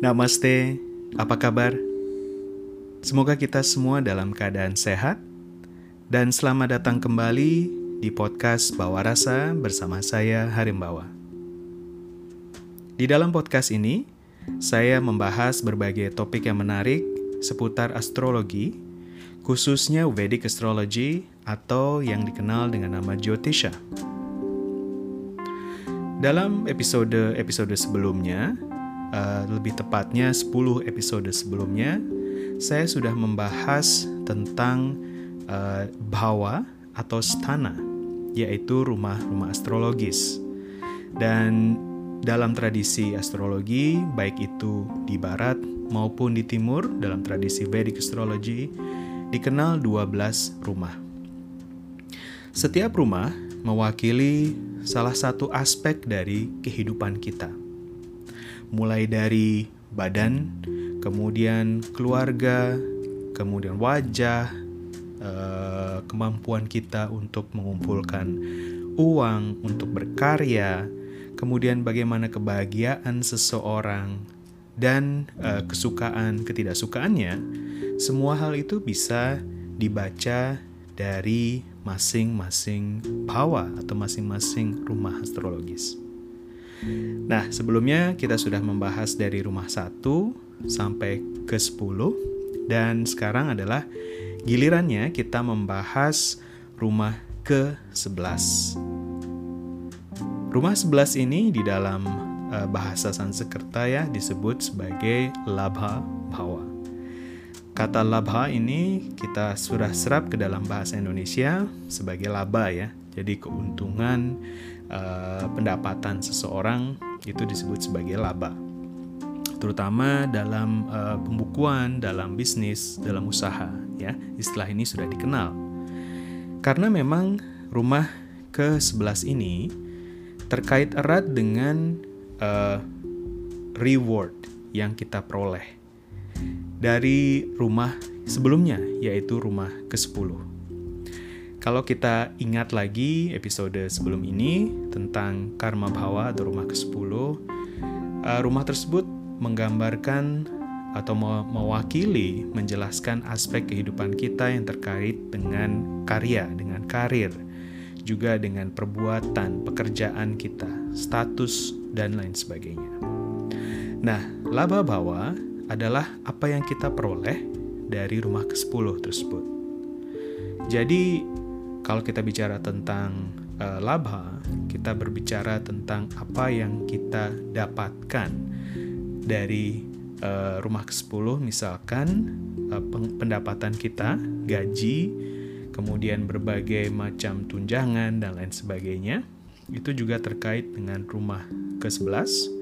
Namaste, apa kabar? Semoga kita semua dalam keadaan sehat dan selamat datang kembali di podcast Bawa Rasa bersama saya Harimbawa. Di dalam podcast ini, saya membahas berbagai topik yang menarik seputar astrologi, khususnya Vedic Astrology atau yang dikenal dengan nama Jyotisha. Dalam episode-episode sebelumnya, uh, lebih tepatnya 10 episode sebelumnya, saya sudah membahas tentang uh, bhawa atau stana, yaitu rumah-rumah astrologis. Dan dalam tradisi astrologi, baik itu di barat maupun di timur, dalam tradisi Vedic astrology, dikenal 12 rumah. Setiap rumah mewakili salah satu aspek dari kehidupan kita mulai dari badan, kemudian keluarga, kemudian wajah, eh, kemampuan kita untuk mengumpulkan uang, untuk berkarya, kemudian bagaimana kebahagiaan seseorang, dan eh, kesukaan ketidaksukaannya, semua hal itu bisa dibaca dari masing-masing bawa atau masing-masing rumah astrologis. Nah, sebelumnya kita sudah membahas dari rumah 1 sampai ke 10 dan sekarang adalah gilirannya kita membahas rumah ke-11. Rumah 11 ini di dalam uh, bahasa Sanskerta ya disebut sebagai labha bhawa. Kata labha ini kita sudah serap ke dalam bahasa Indonesia sebagai laba ya. Jadi keuntungan uh, pendapatan seseorang itu disebut sebagai laba terutama dalam uh, pembukuan, dalam bisnis, dalam usaha ya. Istilah ini sudah dikenal. Karena memang rumah ke-11 ini terkait erat dengan uh, reward yang kita peroleh dari rumah sebelumnya yaitu rumah ke-10. Kalau kita ingat lagi episode sebelum ini tentang karma bhawa atau rumah ke-10, uh, rumah tersebut menggambarkan atau mewakili, menjelaskan aspek kehidupan kita yang terkait dengan karya, dengan karir, juga dengan perbuatan, pekerjaan kita, status, dan lain sebagainya. Nah, laba bawa adalah apa yang kita peroleh dari rumah ke-10 tersebut. Jadi, kalau kita bicara tentang uh, labha, kita berbicara tentang apa yang kita dapatkan dari uh, rumah ke-10 misalkan uh, pendapatan kita, gaji, kemudian berbagai macam tunjangan dan lain sebagainya. Itu juga terkait dengan rumah ke-11.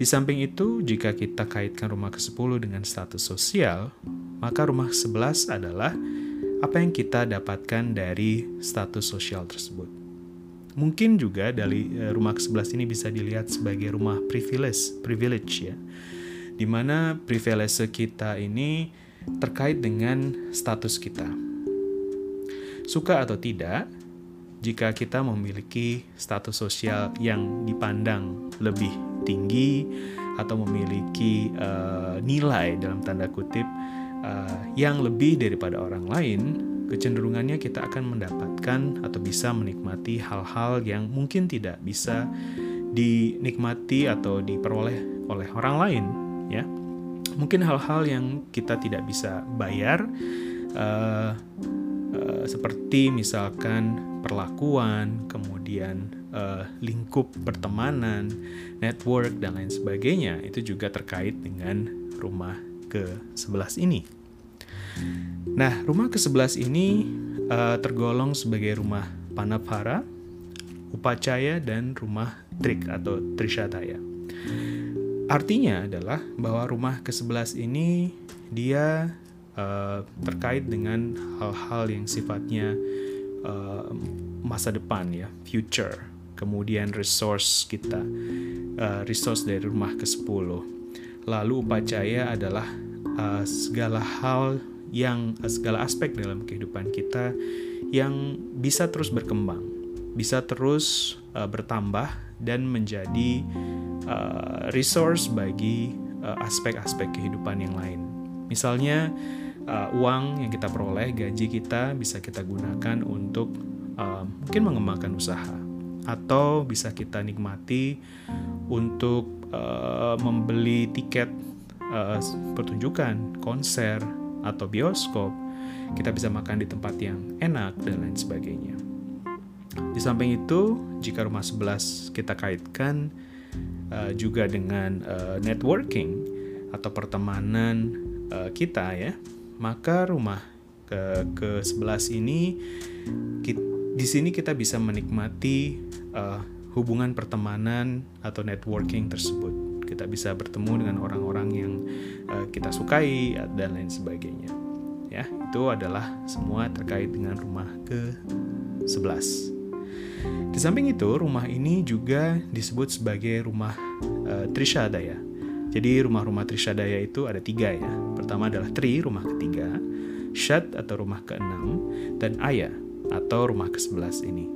Di samping itu, jika kita kaitkan rumah ke-10 dengan status sosial, maka rumah ke-11 adalah apa yang kita dapatkan dari status sosial tersebut. Mungkin juga dari eh, rumah ke-11 ini bisa dilihat sebagai rumah privilege, privilege ya. Di mana privilege kita ini terkait dengan status kita. Suka atau tidak, jika kita memiliki status sosial yang dipandang lebih tinggi atau memiliki uh, nilai dalam tanda kutip uh, yang lebih daripada orang lain, kecenderungannya kita akan mendapatkan atau bisa menikmati hal-hal yang mungkin tidak bisa dinikmati atau diperoleh oleh orang lain, ya. Mungkin hal-hal yang kita tidak bisa bayar, uh, uh, seperti misalkan perlakuan, kemudian uh, lingkup pertemanan, network dan lain sebagainya, itu juga terkait dengan rumah ke-11 ini. Nah, rumah ke-11 ini uh, tergolong sebagai rumah Panapara, Upacaya, dan rumah Trik atau Trishataya. Artinya adalah bahwa rumah ke-11 ini dia uh, terkait dengan hal-hal yang sifatnya uh, masa depan ya, future. Kemudian resource kita, uh, resource dari rumah ke-10 Lalu upacaya adalah uh, segala hal yang uh, segala aspek dalam kehidupan kita yang bisa terus berkembang, bisa terus uh, bertambah dan menjadi uh, resource bagi aspek-aspek uh, kehidupan yang lain. Misalnya uh, uang yang kita peroleh, gaji kita bisa kita gunakan untuk uh, mungkin mengembangkan usaha atau bisa kita nikmati untuk uh, membeli tiket uh, pertunjukan, konser atau bioskop. Kita bisa makan di tempat yang enak dan lain sebagainya. Di samping itu, jika rumah 11 kita kaitkan uh, juga dengan uh, networking atau pertemanan uh, kita ya, maka rumah ke ke 11 ini di sini kita bisa menikmati uh, hubungan pertemanan atau networking tersebut. Kita bisa bertemu dengan orang-orang yang uh, kita sukai dan lain sebagainya. Ya, itu adalah semua terkait dengan rumah ke 11. Di samping itu, rumah ini juga disebut sebagai rumah uh, Trishadaya. Jadi rumah-rumah Trishadaya itu ada tiga ya. Pertama adalah Tri, rumah ketiga, Shad atau rumah keenam, dan Aya atau rumah ke-11 ini.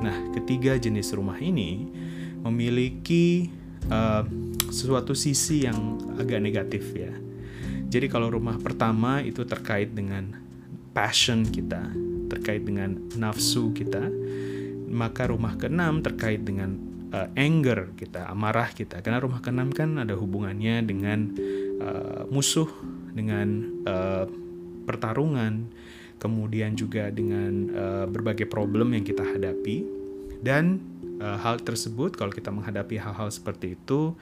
Nah, ketiga jenis rumah ini memiliki uh, sesuatu sisi yang agak negatif ya. Jadi kalau rumah pertama itu terkait dengan passion kita, terkait dengan nafsu kita, maka rumah keenam terkait dengan uh, anger kita, amarah kita. Karena rumah keenam kan ada hubungannya dengan uh, musuh, dengan uh, pertarungan, kemudian juga dengan uh, berbagai problem yang kita hadapi. Dan uh, hal tersebut kalau kita menghadapi hal-hal seperti itu,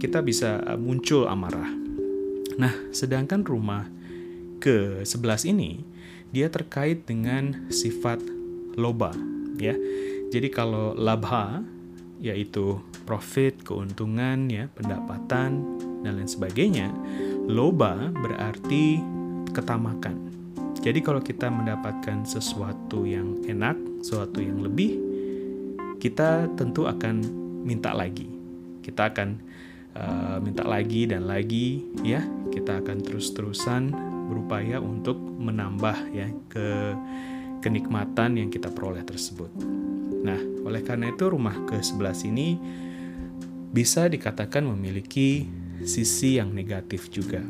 kita bisa uh, muncul amarah. Nah, sedangkan rumah ke-11 ini dia terkait dengan sifat loba ya. Jadi kalau labha yaitu profit, keuntungan ya, pendapatan dan lain sebagainya, loba berarti ketamakan. Jadi kalau kita mendapatkan sesuatu yang enak, sesuatu yang lebih, kita tentu akan minta lagi. Kita akan uh, minta lagi dan lagi ya. Kita akan terus-terusan berupaya untuk menambah ya ke kenikmatan yang kita peroleh tersebut. Nah, oleh karena itu rumah ke-11 ini bisa dikatakan memiliki sisi yang negatif juga.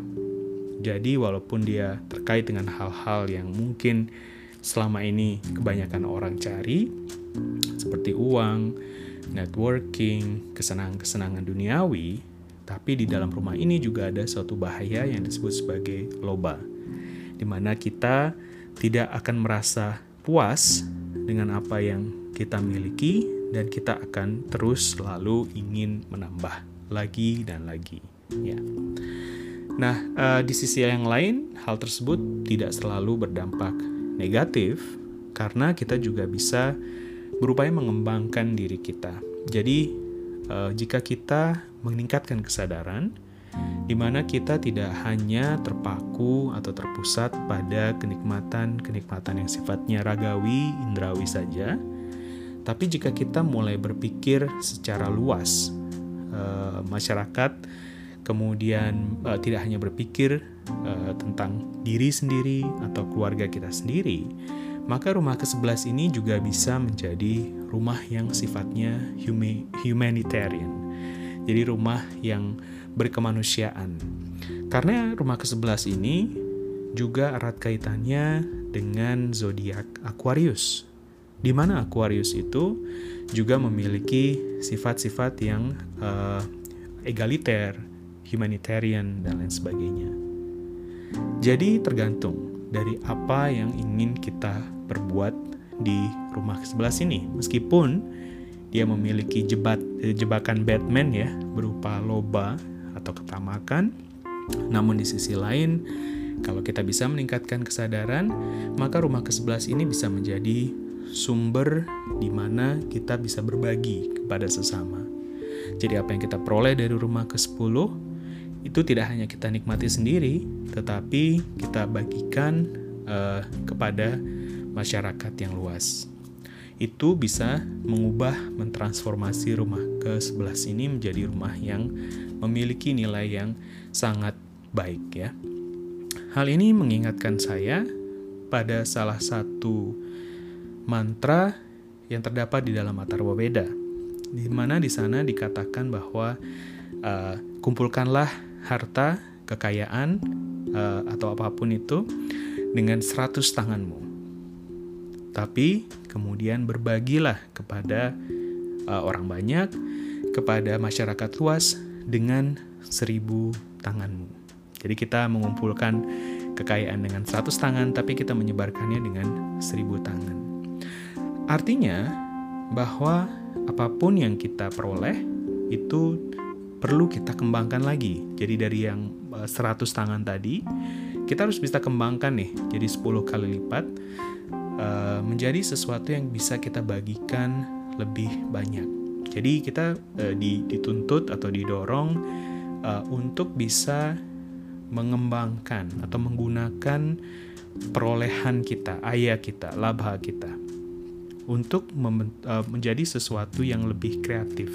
Jadi walaupun dia terkait dengan hal-hal yang mungkin selama ini kebanyakan orang cari seperti uang, networking, kesenangan-kesenangan duniawi, tapi di dalam rumah ini juga ada suatu bahaya yang disebut sebagai loba, di mana kita tidak akan merasa puas dengan apa yang kita miliki dan kita akan terus selalu ingin menambah lagi dan lagi ya. Nah, uh, di sisi yang lain, hal tersebut tidak selalu berdampak negatif karena kita juga bisa berupaya mengembangkan diri kita. Jadi, uh, jika kita meningkatkan kesadaran, di mana kita tidak hanya terpaku atau terpusat pada kenikmatan-kenikmatan yang sifatnya ragawi, indrawi saja, tapi jika kita mulai berpikir secara luas, uh, masyarakat kemudian uh, tidak hanya berpikir uh, tentang diri sendiri atau keluarga kita sendiri, maka rumah ke-11 ini juga bisa menjadi rumah yang sifatnya humanitarian. Jadi rumah yang berkemanusiaan. Karena rumah ke-11 ini juga erat kaitannya dengan zodiak Aquarius. Di mana Aquarius itu juga memiliki sifat-sifat yang uh, egaliter, humanitarian dan lain sebagainya. Jadi tergantung dari apa yang ingin kita perbuat di rumah ke-11 ini. Meskipun dia memiliki jebat, eh, jebakan Batman ya berupa loba atau ketamakan. Namun di sisi lain, kalau kita bisa meningkatkan kesadaran, maka rumah ke-11 ini bisa menjadi sumber di mana kita bisa berbagi kepada sesama. Jadi apa yang kita peroleh dari rumah ke-10 itu tidak hanya kita nikmati sendiri, tetapi kita bagikan uh, kepada masyarakat yang luas. Itu bisa mengubah, mentransformasi rumah ke-11 ini menjadi rumah yang memiliki nilai yang sangat baik ya. Hal ini mengingatkan saya pada salah satu mantra yang terdapat di dalam Atharva Veda, di mana di sana dikatakan bahwa uh, kumpulkanlah harta, kekayaan, uh, atau apa pun itu dengan 100 tanganmu. Tapi kemudian berbagilah kepada uh, orang banyak, kepada masyarakat luas dengan seribu tanganmu. Jadi kita mengumpulkan kekayaan dengan 100 tangan, tapi kita menyebarkannya dengan seribu tangan. Artinya bahwa apa pun yang kita peroleh itu perlu kita kembangkan lagi. Jadi dari yang 100 eh, tangan tadi, kita harus bisa kembangkan nih jadi 10 kali lipat uh, menjadi sesuatu yang bisa kita bagikan lebih banyak. Jadi kita uh, dituntut atau didorong uh, untuk bisa mengembangkan atau menggunakan perolehan kita, ayah kita, laba kita untuk menjadi sesuatu yang lebih kreatif.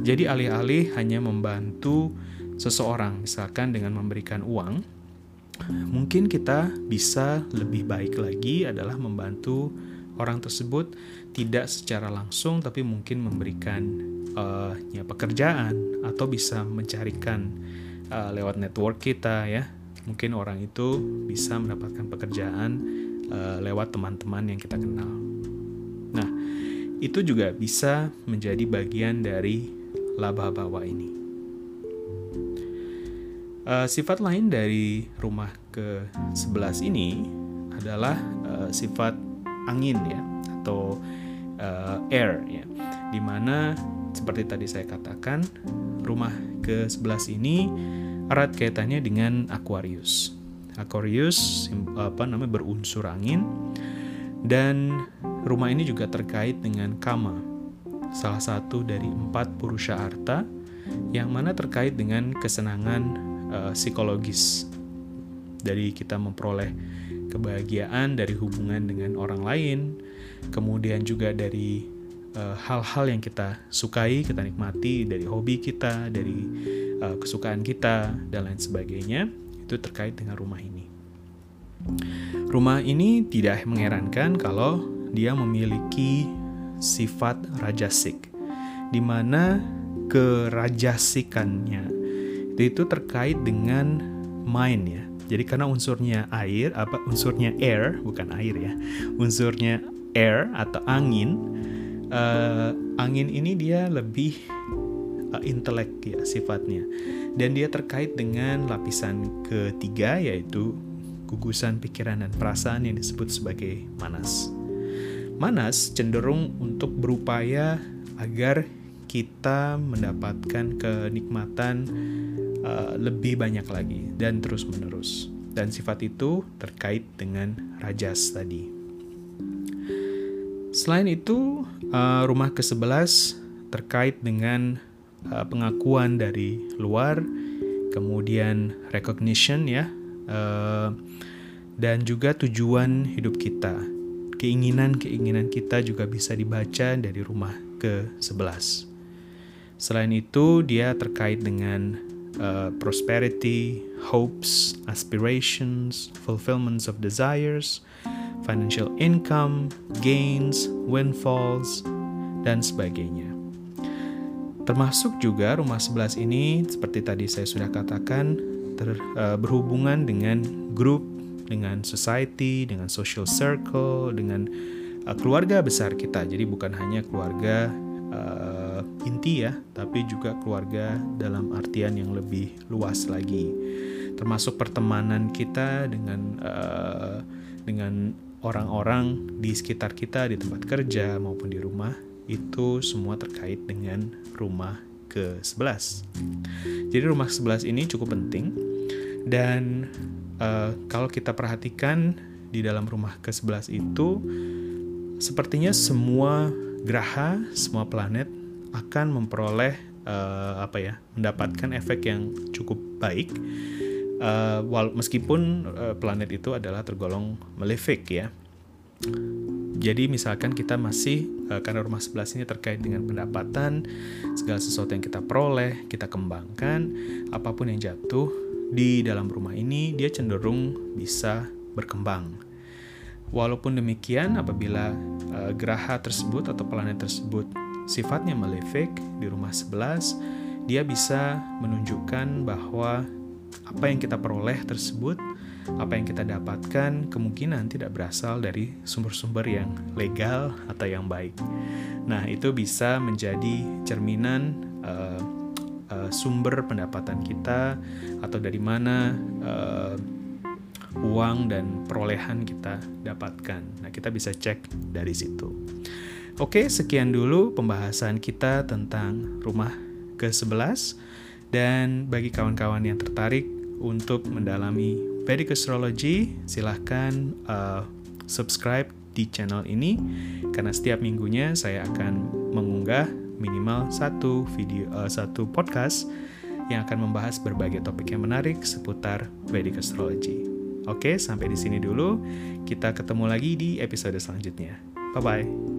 Jadi alih-alih hanya membantu seseorang, misalkan dengan memberikan uang, mungkin kita bisa lebih baik lagi adalah membantu orang tersebut tidak secara langsung tapi mungkin memberikan uh, ya pekerjaan atau bisa mencarikan uh, lewat network kita ya. Mungkin orang itu bisa mendapatkan pekerjaan uh, lewat teman-teman yang kita kenal. Nah itu juga bisa menjadi bagian dari laba bawa ini uh, sifat lain dari rumah ke 11 ini adalah uh, sifat angin ya atau uh, air ya di mana seperti tadi saya katakan rumah ke-11 ini erat kaitannya dengan Aquarius. Aquarius apa namanya berunsur angin dan rumah ini juga terkait dengan Kama, salah satu dari empat purusha arta yang mana terkait dengan kesenangan uh, psikologis dari kita memperoleh kebahagiaan dari hubungan dengan orang lain, kemudian juga dari eh, hal-hal uh, yang kita sukai, kita nikmati dari hobi kita, dari uh, kesukaan kita dan lain sebagainya itu terkait dengan rumah ini. Rumah ini tidak mengherankan kalau dia memiliki sifat rajasik, di mana kerajasikannya itu, terkait dengan mind ya. Jadi karena unsurnya air, apa unsurnya air bukan air ya, unsurnya air atau angin, uh, angin ini dia lebih uh, intelek ya sifatnya dan dia terkait dengan lapisan ketiga yaitu gugusan pikiran dan perasaan yang disebut sebagai manas. Manas cenderung untuk berupaya agar kita mendapatkan kenikmatan uh, lebih banyak lagi dan terus menerus. Dan sifat itu terkait dengan rajas tadi. Selain itu, uh, rumah ke-11 terkait dengan uh, pengakuan dari luar, kemudian recognition ya, uh, dan juga tujuan hidup kita. Keinginan-keinginan kita juga bisa dibaca dari rumah ke-11. Selain itu, dia terkait dengan uh, prosperity, hopes, aspirations, fulfillments of desires, financial income, gains, windfalls, dan sebagainya. Termasuk juga rumah 11 ini seperti tadi saya sudah katakan ter, uh, berhubungan dengan grup, dengan society, dengan social circle, dengan uh, keluarga besar kita. Jadi bukan hanya keluarga uh, inti ya, tapi juga keluarga dalam artian yang lebih luas lagi. Termasuk pertemanan kita dengan uh, dengan orang-orang di sekitar kita di tempat kerja maupun di rumah itu semua terkait dengan rumah ke-11. Jadi rumah ke-11 ini cukup penting dan uh, kalau kita perhatikan di dalam rumah ke-11 itu sepertinya semua graha, semua planet akan memperoleh uh, apa ya, mendapatkan efek yang cukup baik. Uh, meskipun uh, planet itu adalah tergolong malefic ya, jadi misalkan kita masih karena rumah 11 ini terkait dengan pendapatan, segala sesuatu yang kita peroleh, kita kembangkan, apa pun yang jatuh di dalam rumah ini dia cenderung bisa berkembang. Walaupun demikian apabila uh, geraha tersebut atau planet tersebut sifatnya malefic di rumah 11 dia bisa menunjukkan bahwa apa yang kita peroleh tersebut, apa yang kita dapatkan kemungkinan tidak berasal dari sumber-sumber yang legal atau yang baik. Nah, itu bisa menjadi cerminan uh, uh, sumber pendapatan kita atau dari mana uh, uang dan perolehan kita dapatkan. Nah, kita bisa cek dari situ. Oke, sekian dulu pembahasan kita tentang rumah ke-11 dan bagi kawan-kawan yang tertarik untuk mendalami Vedic Astrology, silahkan uh, subscribe di channel ini karena setiap minggunya saya akan mengunggah minimal satu video uh, satu podcast yang akan membahas berbagai topik yang menarik seputar Vedic Astrology. Oke, sampai di sini dulu. Kita ketemu lagi di episode selanjutnya. Bye bye.